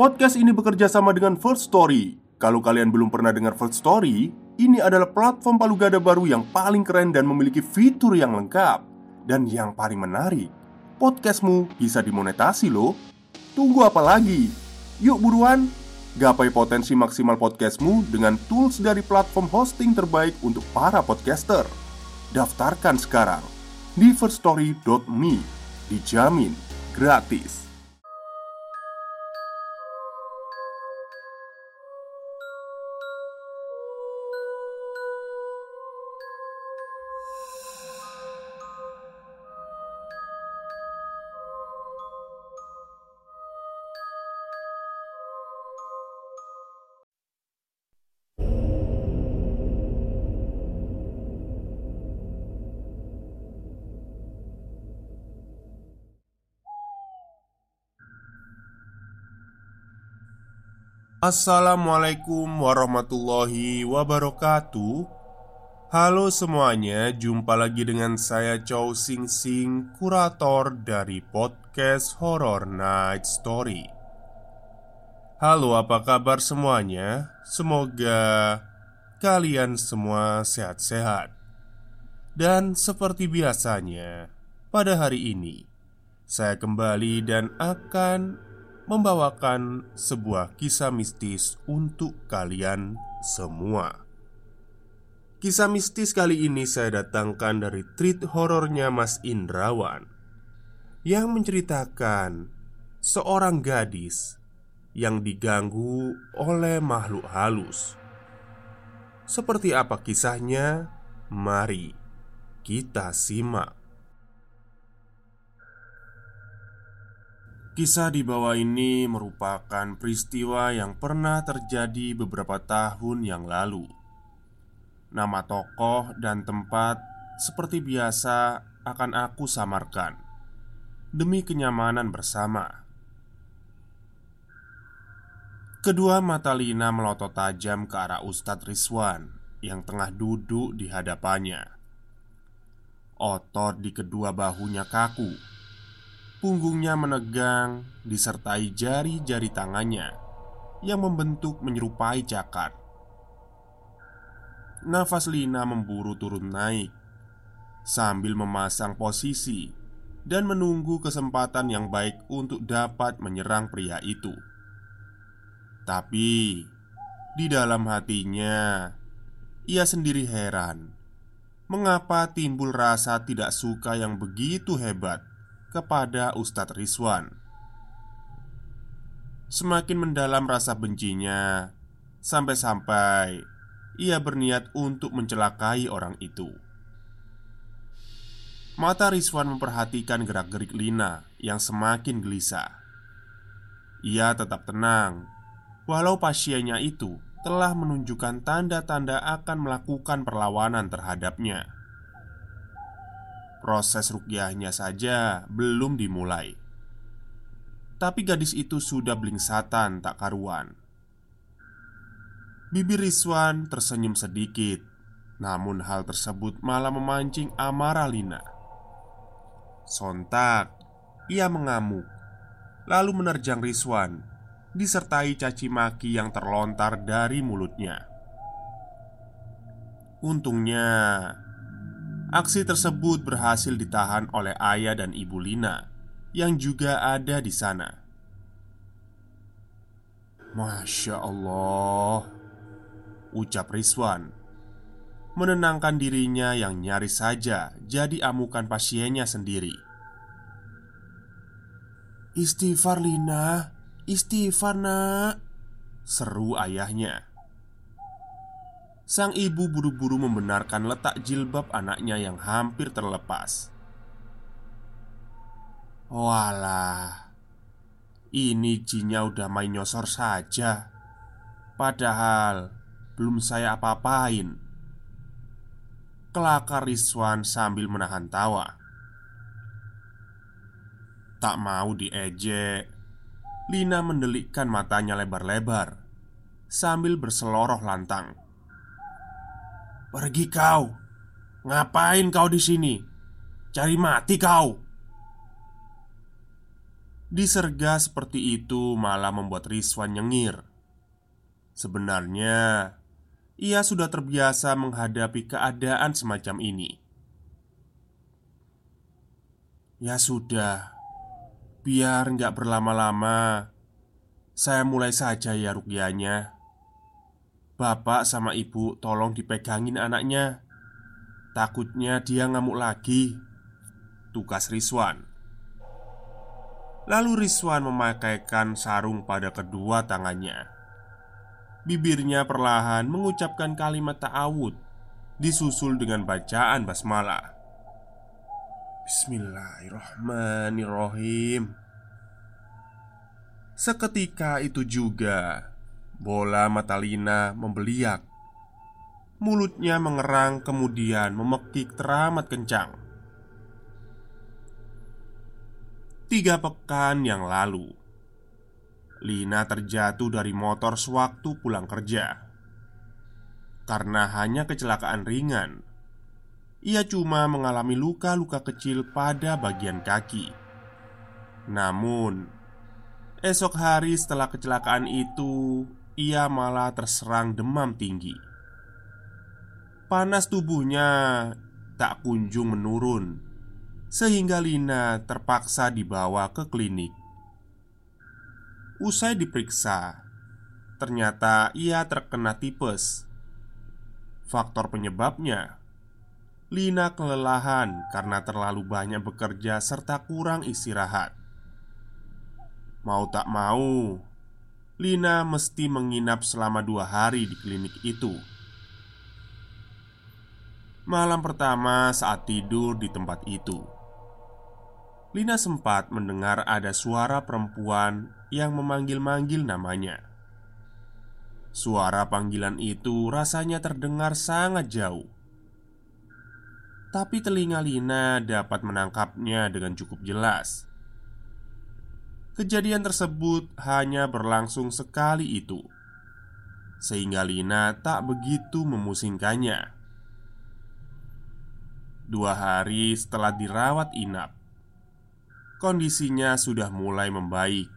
Podcast ini bekerja sama dengan First Story. Kalau kalian belum pernah dengar First Story, ini adalah platform palu gada baru yang paling keren dan memiliki fitur yang lengkap. Dan yang paling menarik, podcastmu bisa dimonetasi loh. Tunggu apa lagi? Yuk buruan, gapai potensi maksimal podcastmu dengan tools dari platform hosting terbaik untuk para podcaster. Daftarkan sekarang di firststory.me. Dijamin gratis. Assalamualaikum warahmatullahi wabarakatuh. Halo semuanya, jumpa lagi dengan saya Chow Sing Sing, kurator dari podcast Horror Night Story. Halo apa kabar semuanya? Semoga kalian semua sehat-sehat. Dan seperti biasanya, pada hari ini Saya kembali dan akan membawakan sebuah kisah mistis untuk kalian semua. Kisah mistis kali ini saya datangkan dari treat horornya Mas Indrawan yang menceritakan seorang gadis yang diganggu oleh makhluk halus. Seperti apa kisahnya? Mari kita simak. Kisah di bawah ini merupakan peristiwa yang pernah terjadi beberapa tahun yang lalu. Nama tokoh dan tempat seperti biasa akan aku samarkan demi kenyamanan bersama. Kedua mata Lina melotot tajam ke arah Ustadz Rizwan yang tengah duduk di hadapannya. Otot di kedua bahunya kaku Punggungnya menegang, disertai jari-jari tangannya yang membentuk menyerupai cakar. Nafas Lina memburu turun naik sambil memasang posisi dan menunggu kesempatan yang baik untuk dapat menyerang pria itu. Tapi di dalam hatinya, ia sendiri heran mengapa timbul rasa tidak suka yang begitu hebat kepada Ustadz Rizwan. Semakin mendalam rasa bencinya, sampai-sampai ia berniat untuk mencelakai orang itu. Mata Rizwan memperhatikan gerak-gerik Lina yang semakin gelisah. Ia tetap tenang, walau pasiennya itu telah menunjukkan tanda-tanda akan melakukan perlawanan terhadapnya. Proses rukyahnya saja belum dimulai. Tapi gadis itu sudah blingsatan tak karuan. Bibir Rizwan tersenyum sedikit Namun hal tersebut malah memancing amarah Lina. Sontak Ia mengamuk Lalu menerjang Rizwan Disertai caci maki yang terlontar dari mulutnya. Untungnya Aksi tersebut berhasil ditahan oleh ayah dan ibu Lina yang juga ada di sana. Masya Allah, ucap Rizwan, menenangkan dirinya yang nyaris saja jadi amukan pasiennya sendiri. Istighfar, Lina, istighfar, Nak, seru ayahnya. Sang ibu buru-buru membenarkan letak jilbab anaknya yang hampir terlepas. Walah, ini jinnya udah main nyosor saja. Padahal belum saya apa-apain. Kelakar Rizwan sambil menahan tawa. Tak mau diejek, Lina mendelikkan matanya lebar-lebar sambil berseloroh lantang. Pergi kau. Ngapain kau di sini? Cari mati kau. Diserga seperti itu malah membuat Rizwan nyengir. Sebenarnya, ia sudah terbiasa menghadapi keadaan semacam ini. Ya sudah, biar nggak berlama-lama, saya mulai saja ya rukyanya. Bapak sama ibu tolong dipegangin anaknya. Takutnya dia ngamuk lagi. Tugas Rizwan. Lalu Rizwan memakaikan sarung pada kedua tangannya. Bibirnya perlahan mengucapkan kalimat ta'awud Disusul dengan bacaan basmalah Bismillahirrahmanirrahim Seketika itu juga Bola mata Lina membeliak. Mulutnya mengerang kemudian memekik teramat kencang. Tiga pekan yang lalu Lina terjatuh dari motor sewaktu pulang kerja. Karena hanya kecelakaan ringan Ia cuma mengalami luka-luka kecil pada bagian kaki. Namun Esok hari setelah kecelakaan itu Ia malah terserang demam tinggi Panas tubuhnya tak kunjung menurun sehingga Lina terpaksa dibawa ke klinik. Usai diperiksa, ternyata ia terkena tipes. Faktor penyebabnya, Lina kelelahan karena terlalu banyak bekerja serta kurang istirahat. Mau tak mau, Lina mesti menginap selama dua hari di klinik itu. Malam pertama saat tidur di tempat itu Lina sempat mendengar ada suara perempuan yang memanggil-manggil namanya. Suara panggilan itu rasanya terdengar sangat jauh, tapi telinga Lina dapat menangkapnya dengan cukup jelas. Kejadian tersebut hanya berlangsung sekali itu, sehingga Lina tak begitu memusingkannya. Dua hari setelah dirawat inap, kondisinya sudah mulai membaik,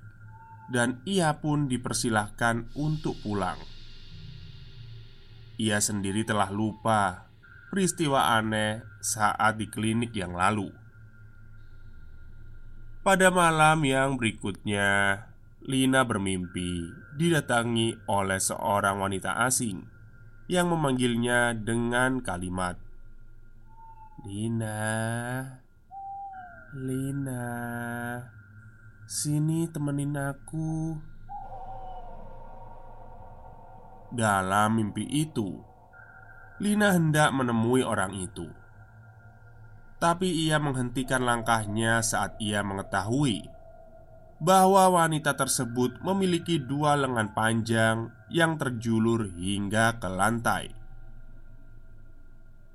dan ia pun dipersilahkan untuk pulang. Ia sendiri telah lupa peristiwa aneh saat di klinik yang lalu. Pada malam yang berikutnya, Lina bermimpi didatangi oleh seorang wanita asing yang memanggilnya dengan kalimat "Lina, Lina, sini temenin aku. Dalam mimpi itu, Lina hendak menemui orang itu. Tapi ia menghentikan langkahnya saat ia mengetahui bahwa wanita tersebut memiliki dua lengan panjang yang terjulur hingga ke lantai.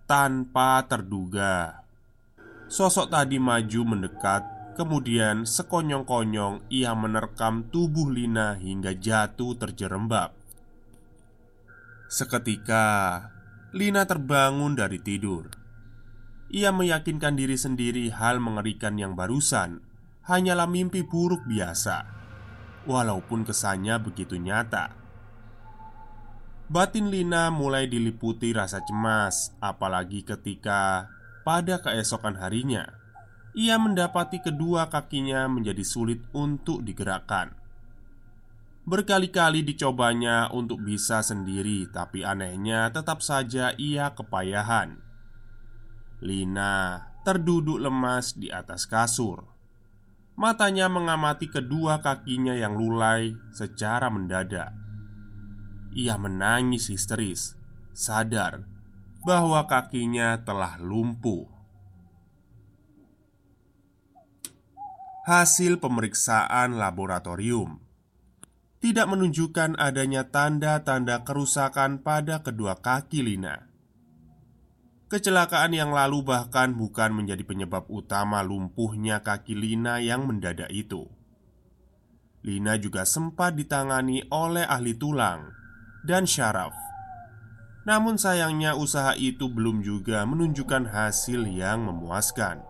Tanpa terduga, Sosok tadi maju mendekat Kemudian sekonyong-konyong ia menerkam tubuh Lina hingga jatuh terjerembab Seketika Lina terbangun dari tidur Ia meyakinkan diri sendiri hal mengerikan yang barusan Hanyalah mimpi buruk biasa Walaupun kesannya begitu nyata Batin Lina mulai diliputi rasa cemas Apalagi ketika pada keesokan harinya, ia mendapati kedua kakinya menjadi sulit untuk digerakkan. Berkali-kali dicobanya untuk bisa sendiri, tapi anehnya tetap saja ia kepayahan. Lina terduduk lemas di atas kasur. Matanya mengamati kedua kakinya yang lulai secara mendadak. Ia menangis histeris, sadar bahwa kakinya telah lumpuh. Hasil pemeriksaan laboratorium tidak menunjukkan adanya tanda-tanda kerusakan pada kedua kaki Lina. Kecelakaan yang lalu bahkan bukan menjadi penyebab utama lumpuhnya kaki Lina yang mendadak itu. Lina juga sempat ditangani oleh ahli tulang dan syaraf namun sayangnya usaha itu belum juga menunjukkan hasil yang memuaskan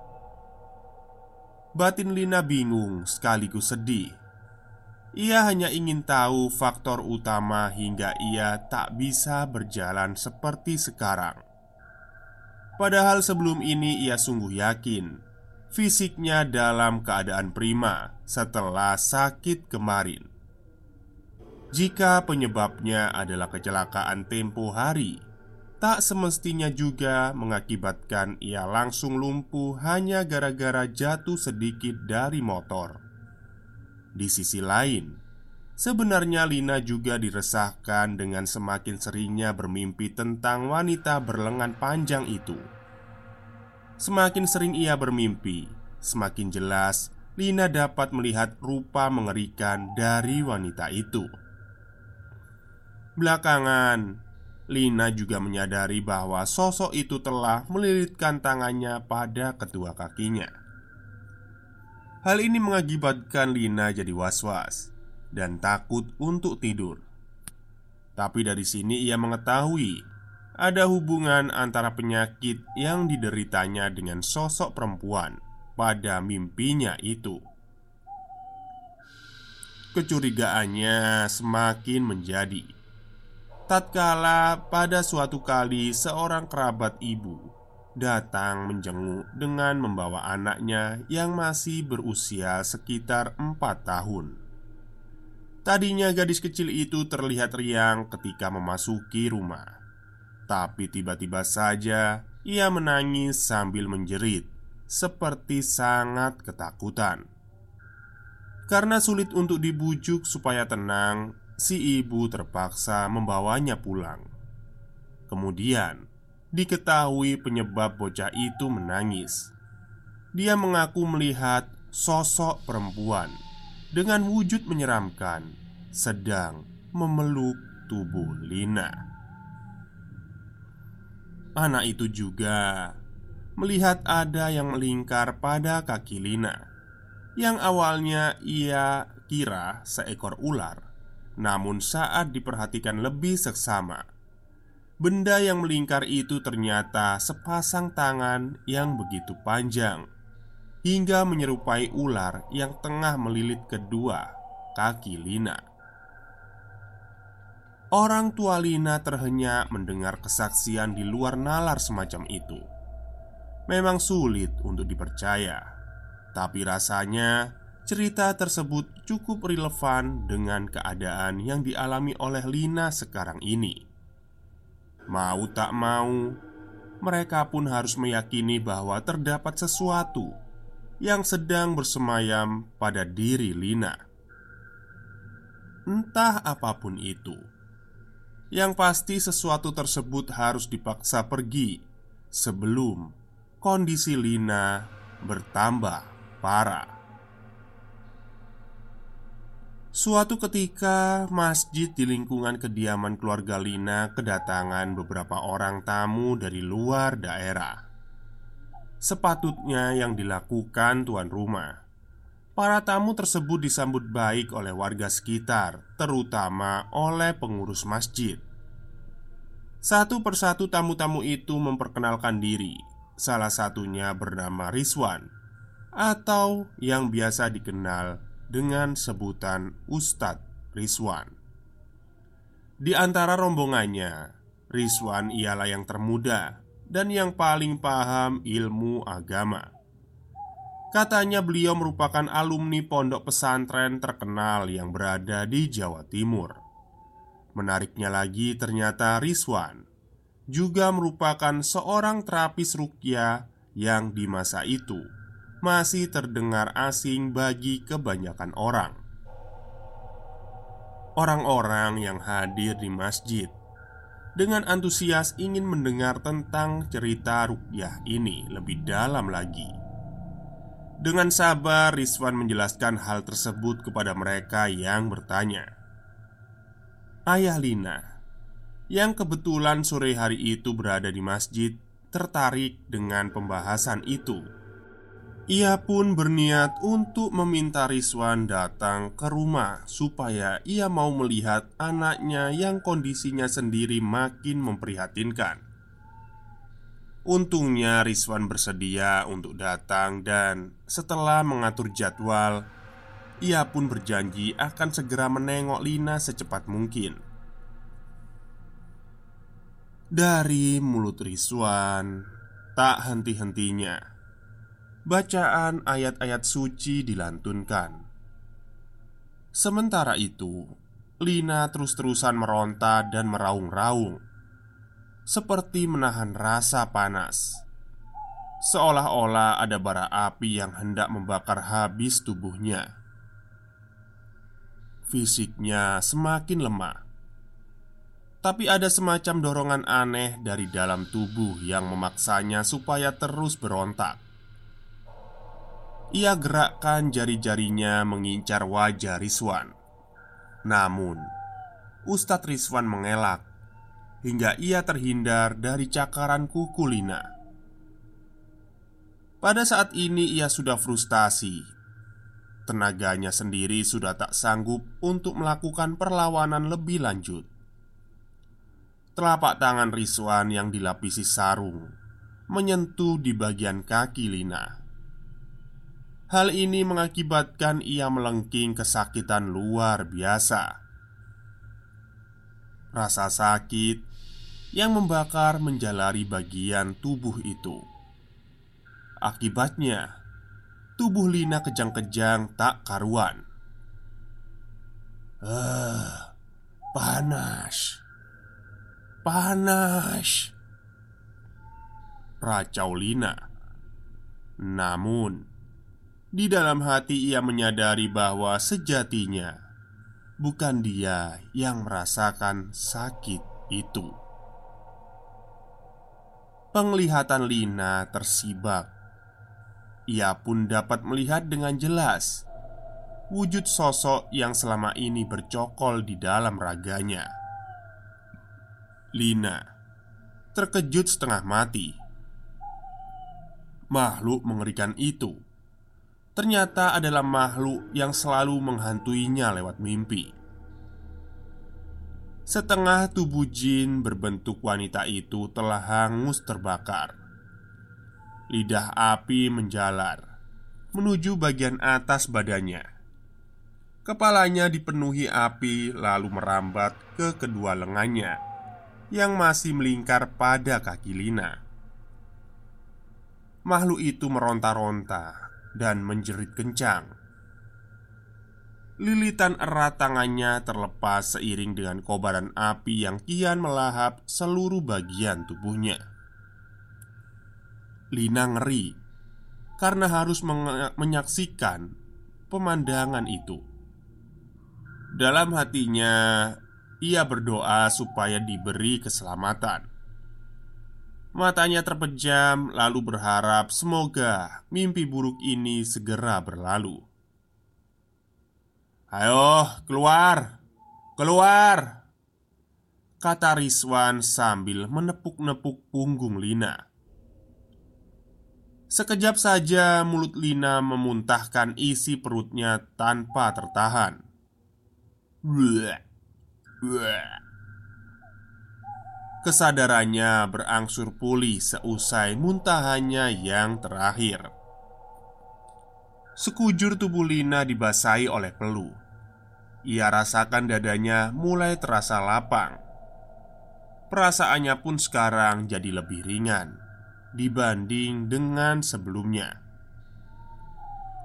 Batin Lina bingung sekaligus sedih. Ia hanya ingin tahu faktor utama hingga ia tak bisa berjalan seperti sekarang. Padahal sebelum ini ia sungguh yakin fisiknya dalam keadaan prima setelah sakit kemarin. Jika penyebabnya adalah kecelakaan tempo hari, tak semestinya juga mengakibatkan ia langsung lumpuh hanya gara-gara jatuh sedikit dari motor. Di sisi lain, sebenarnya Lina juga diresahkan dengan semakin seringnya bermimpi tentang wanita berlengan panjang itu. Semakin sering ia bermimpi, semakin jelas Lina dapat melihat rupa mengerikan dari wanita itu. Belakangan, Lina juga menyadari bahwa sosok itu telah melilitkan tangannya pada kedua kakinya. Hal ini mengakibatkan Lina jadi was-was dan takut untuk tidur. Tapi dari sini ia mengetahui ada hubungan antara penyakit yang dideritanya dengan sosok perempuan pada mimpinya itu. Kecurigaannya semakin menjadi. Tatkala pada suatu kali seorang kerabat ibu datang menjenguk dengan membawa anaknya yang masih berusia sekitar empat tahun. Tadinya gadis kecil itu terlihat riang ketika memasuki rumah. Tapi tiba-tiba saja ia menangis sambil menjerit, seperti sangat ketakutan. Karena sulit untuk dibujuk supaya tenang, si ibu terpaksa membawanya pulang. Kemudian, diketahui penyebab bocah itu menangis. Dia mengaku melihat sosok perempuan dengan wujud menyeramkan sedang memeluk tubuh Lina. Anak itu juga melihat ada yang melingkar pada kaki Lina Yang awalnya ia kira seekor ular Namun saat diperhatikan lebih seksama Benda yang melingkar itu ternyata sepasang tangan yang begitu panjang Hingga menyerupai ular yang tengah melilit kedua kaki Lina Orang tua Lina terhenyak mendengar kesaksian di luar nalar semacam itu. Memang sulit untuk dipercaya, tapi rasanya cerita tersebut cukup relevan dengan keadaan yang dialami oleh Lina sekarang ini. Mau tak mau, mereka pun harus meyakini bahwa terdapat sesuatu yang sedang bersemayam pada diri Lina. Entah apa pun itu yang pasti sesuatu tersebut harus dipaksa pergi Sebelum kondisi Lina bertambah parah Suatu ketika, masjid di lingkungan kediaman keluarga Lina kedatangan beberapa orang tamu dari luar daerah. Sepatutnya yang dilakukan tuan rumah Para tamu tersebut disambut baik oleh warga sekitar, terutama oleh pengurus masjid. Satu persatu tamu-tamu itu memperkenalkan diri. Salah satunya bernama Rizwan, atau yang biasa dikenal dengan sebutan Ustadz Rizwan. Di antara rombongannya, Rizwan ialah yang termuda dan yang paling paham ilmu agama. Katanya beliau merupakan alumni pondok pesantren terkenal yang berada di Jawa Timur. Menariknya lagi, ternyata Rizwan juga merupakan seorang terapis rukyah yang di masa itu masih terdengar asing bagi kebanyakan orang. Orang-orang yang hadir di masjid dengan antusias ingin mendengar tentang cerita rukyah ini lebih dalam lagi. Dengan sabar, Rizwan menjelaskan hal tersebut kepada mereka yang bertanya. Ayah Lina, yang kebetulan sore hari itu berada di masjid, tertarik dengan pembahasan itu. Ia pun berniat untuk meminta Rizwan datang ke rumah supaya ia mau melihat anaknya yang kondisinya sendiri makin memprihatinkan. Untungnya Rizwan bersedia untuk datang dan setelah mengatur jadwal Ia pun berjanji akan segera menengok Lina secepat mungkin Dari mulut Rizwan Tak henti-hentinya Bacaan ayat-ayat suci dilantunkan Sementara itu Lina terus-terusan meronta dan meraung-raung seperti menahan rasa panas, seolah-olah ada bara api yang hendak membakar habis tubuhnya. Fisiknya semakin lemah, tapi ada semacam dorongan aneh dari dalam tubuh yang memaksanya supaya terus berontak. Ia gerakkan jari-jarinya mengincar wajah Rizwan. Namun, Ustadz Rizwan mengelak hingga ia terhindar dari cakaran kuku Lina. Pada saat ini ia sudah frustasi. Tenaganya sendiri sudah tak sanggup untuk melakukan perlawanan lebih lanjut. Telapak tangan Rizwan yang dilapisi sarung menyentuh di bagian kaki Lina. Hal ini mengakibatkan ia melengking kesakitan luar biasa. Rasa sakit yang membakar menjalari bagian tubuh itu. Akibatnya, tubuh Lina kejang-kejang tak karuan. Ah, panas, panas, racau Lina. Namun, di dalam hati ia menyadari bahwa sejatinya bukan dia yang merasakan sakit itu. Penglihatan Lina tersibak. Ia pun dapat melihat dengan jelas wujud sosok yang selama ini bercokol di dalam raganya. Lina terkejut setengah mati. Makhluk mengerikan itu ternyata adalah makhluk yang selalu menghantuinya lewat mimpi. Setengah tubuh jin berbentuk wanita itu telah hangus terbakar. Lidah api menjalar menuju bagian atas badannya. Kepalanya dipenuhi api, lalu merambat ke kedua lengannya yang masih melingkar pada kaki Lina. Makhluk itu meronta-ronta dan menjerit kencang. Lilitan erat tangannya terlepas seiring dengan kobaran api yang kian melahap seluruh bagian tubuhnya. Lina ngeri karena harus menyaksikan pemandangan itu. Dalam hatinya, ia berdoa supaya diberi keselamatan. Matanya terpejam, lalu berharap semoga mimpi buruk ini segera berlalu. "Ayo, keluar, keluar!" kata Rizwan sambil menepuk-nepuk punggung Lina. Sekejap saja mulut Lina memuntahkan isi perutnya tanpa tertahan. Bleh. Bleh. Kesadarannya berangsur pulih seusai muntahannya yang terakhir. Sekujur tubuh Lina dibasahi oleh peluh. Ia rasakan dadanya mulai terasa lapang. Perasaannya pun sekarang jadi lebih ringan dibanding dengan sebelumnya.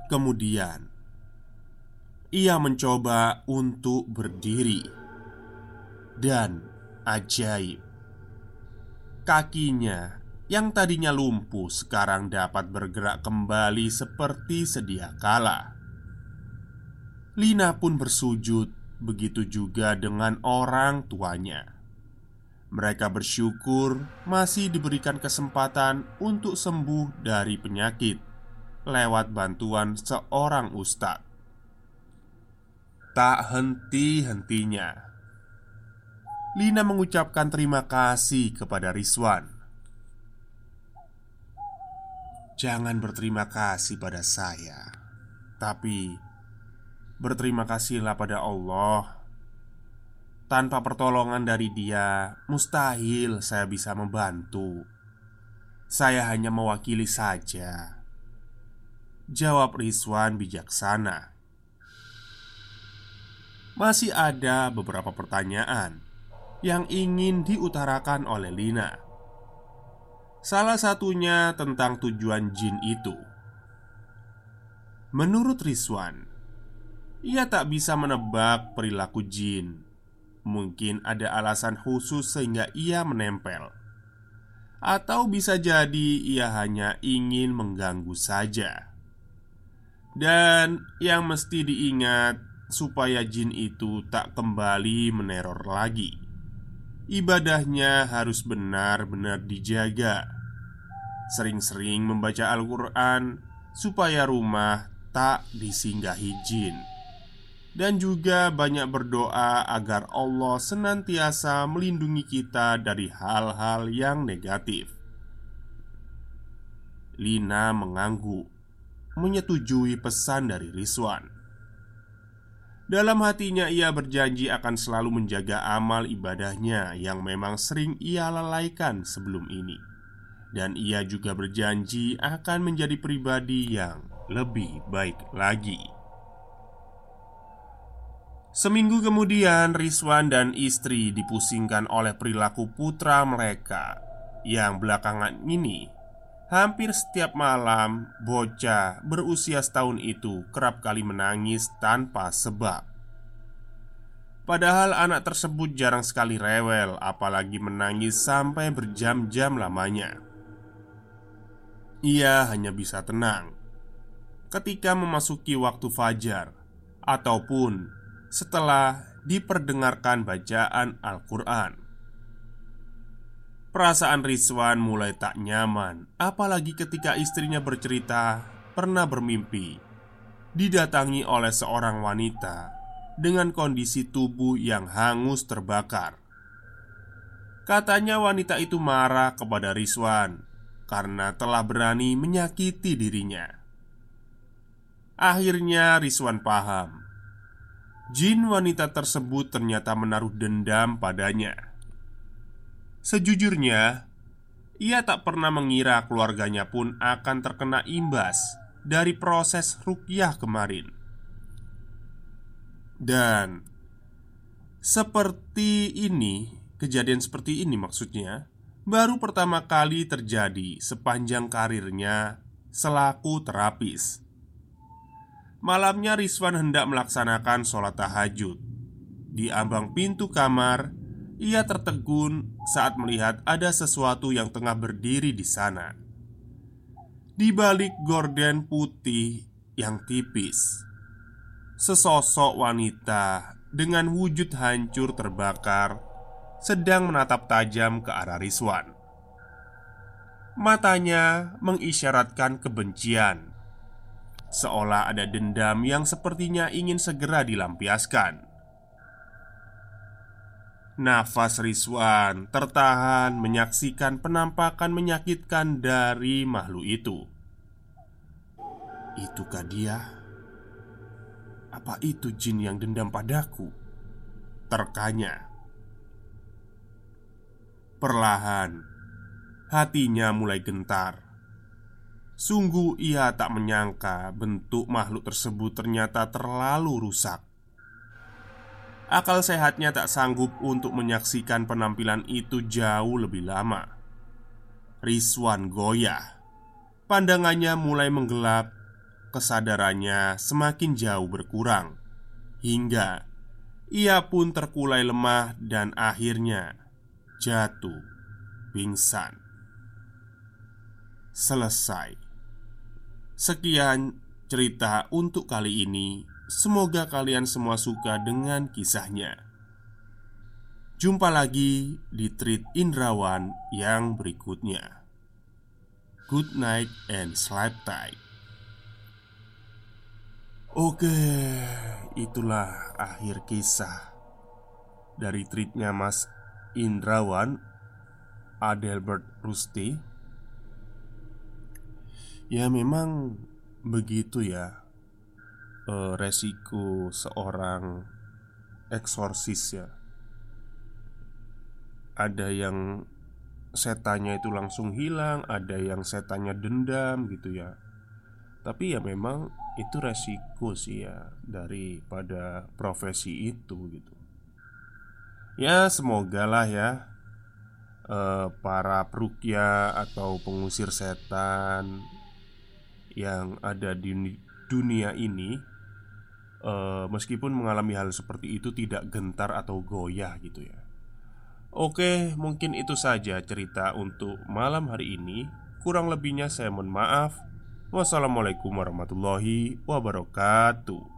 Kemudian, ia mencoba untuk berdiri, dan ajaib Kakinya yang tadinya lumpuh sekarang dapat bergerak kembali seperti sedia kala. Lina pun bersujud, begitu juga dengan orang tuanya. Mereka bersyukur masih diberikan kesempatan untuk sembuh dari penyakit lewat bantuan seorang ustadz. Tak henti-hentinya Lina mengucapkan terima kasih kepada Rizwan. Jangan berterima kasih pada saya, tapi berterima kasihlah pada Allah. Tanpa pertolongan dari Dia, mustahil saya bisa membantu. Saya hanya mewakili saja Jawab Rizwan bijaksana Masih ada beberapa pertanyaan Yang ingin diutarakan oleh Lina. Salah satunya tentang tujuan jin itu. Menurut Rizwan Ia tak bisa menebak perilaku jin. Mungkin ada alasan khusus sehingga ia menempel. Atau bisa jadi ia hanya ingin mengganggu saja. Dan yang mesti diingat Supaya jin itu tak kembali meneror lagi Ibadahnya harus benar-benar dijaga Sering-sering membaca Al-Quran Supaya rumah tak disinggahi jin dan juga banyak berdoa agar Allah senantiasa melindungi kita dari hal-hal yang negatif. Lina mengangguk, menyetujui pesan dari Rizwan. Dalam hatinya, ia berjanji akan selalu menjaga amal ibadahnya yang memang sering ia lalaikan sebelum ini, dan ia juga berjanji akan menjadi pribadi yang lebih baik lagi. Seminggu kemudian, Rizwan dan istri dipusingkan oleh perilaku putra mereka yang belakangan ini hampir setiap malam bocah berusia setahun itu kerap kali menangis tanpa sebab. Padahal anak tersebut jarang sekali rewel, apalagi menangis sampai berjam-jam lamanya. Ia hanya bisa tenang ketika memasuki waktu fajar ataupun setelah diperdengarkan bacaan Al-Quran. Perasaan Rizwan mulai tak nyaman, apalagi ketika istrinya bercerita pernah bermimpi didatangi oleh seorang wanita dengan kondisi tubuh yang hangus terbakar. Katanya, wanita itu marah kepada Rizwan karena telah berani menyakiti dirinya. Akhirnya, Rizwan paham Jin wanita tersebut ternyata menaruh dendam padanya. Sejujurnya, ia tak pernah mengira keluarganya pun akan terkena imbas dari proses rukyah kemarin. Dan seperti ini, kejadian seperti ini maksudnya, baru pertama kali terjadi sepanjang karirnya selaku terapis. Malamnya Rizwan hendak melaksanakan sholat tahajud Di ambang pintu kamar Ia tertegun saat melihat ada sesuatu yang tengah berdiri di sana. Di balik gorden putih yang tipis Sesosok wanita dengan wujud hancur terbakar Sedang menatap tajam ke arah Rizwan. Matanya mengisyaratkan kebencian Seolah ada dendam yang sepertinya ingin segera dilampiaskan Nafas Rizwan tertahan menyaksikan penampakan menyakitkan dari makhluk itu Itukah dia? Apa itu jin yang dendam padaku? Terkanya Perlahan Hatinya mulai gentar Sungguh ia tak menyangka bentuk makhluk tersebut ternyata terlalu rusak Akal sehatnya tak sanggup untuk menyaksikan penampilan itu jauh lebih lama. Rizwan goyah. Pandangannya mulai menggelap Kesadarannya semakin jauh berkurang. Hingga ia pun terkulai lemah dan akhirnya jatuh pingsan. Selesai. Sekian cerita untuk kali ini. Semoga kalian semua suka dengan kisahnya. Jumpa lagi di treat Indrawan yang berikutnya. Good night and sleep tight. Oke, itulah akhir kisah dari treatnya Mas Indrawan Adelbert Rusti Ya memang begitu ya e, Resiko seorang eksorsis ya Ada yang setannya itu langsung hilang, ada yang setannya dendam gitu ya. Tapi ya memang itu resiko sih ya daripada profesi itu gitu. Ya semoga lah ya eh, para perukia atau pengusir setan yang ada di dunia ini eh, meskipun mengalami hal seperti itu tidak gentar atau goyah gitu ya. Oke, mungkin itu saja cerita untuk malam hari ini. Kurang lebihnya saya mohon maaf. Wassalamualaikum warahmatullahi wabarakatuh.